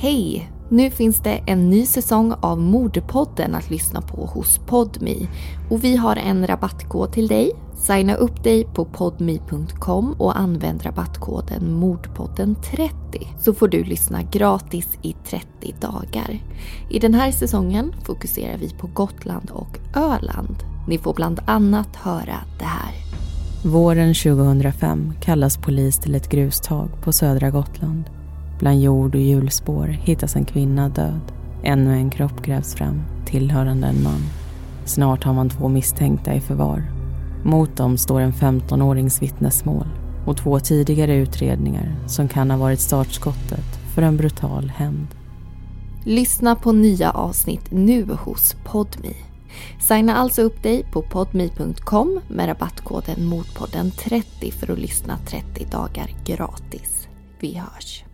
Hej! Nu finns det en ny säsong av Mordpodden att lyssna på hos Podmi. Och vi har en rabattkod till dig. Signa upp dig på podmi.com och använd rabattkoden Mordpodden30 så får du lyssna gratis i 30 dagar. I den här säsongen fokuserar vi på Gotland och Öland. Ni får bland annat höra det här. Våren 2005 kallas polis till ett grustag på södra Gotland. Bland jord och hjulspår hittas en kvinna död. Ännu en kropp grävs fram, tillhörande en man. Snart har man två misstänkta i förvar. Mot dem står en 15-årings vittnesmål och två tidigare utredningar som kan ha varit startskottet för en brutal hämnd. Lyssna på nya avsnitt nu hos Podmi. Signa alltså upp dig på podmi.com med rabattkoden Motpodden30 för att lyssna 30 dagar gratis. Vi hörs!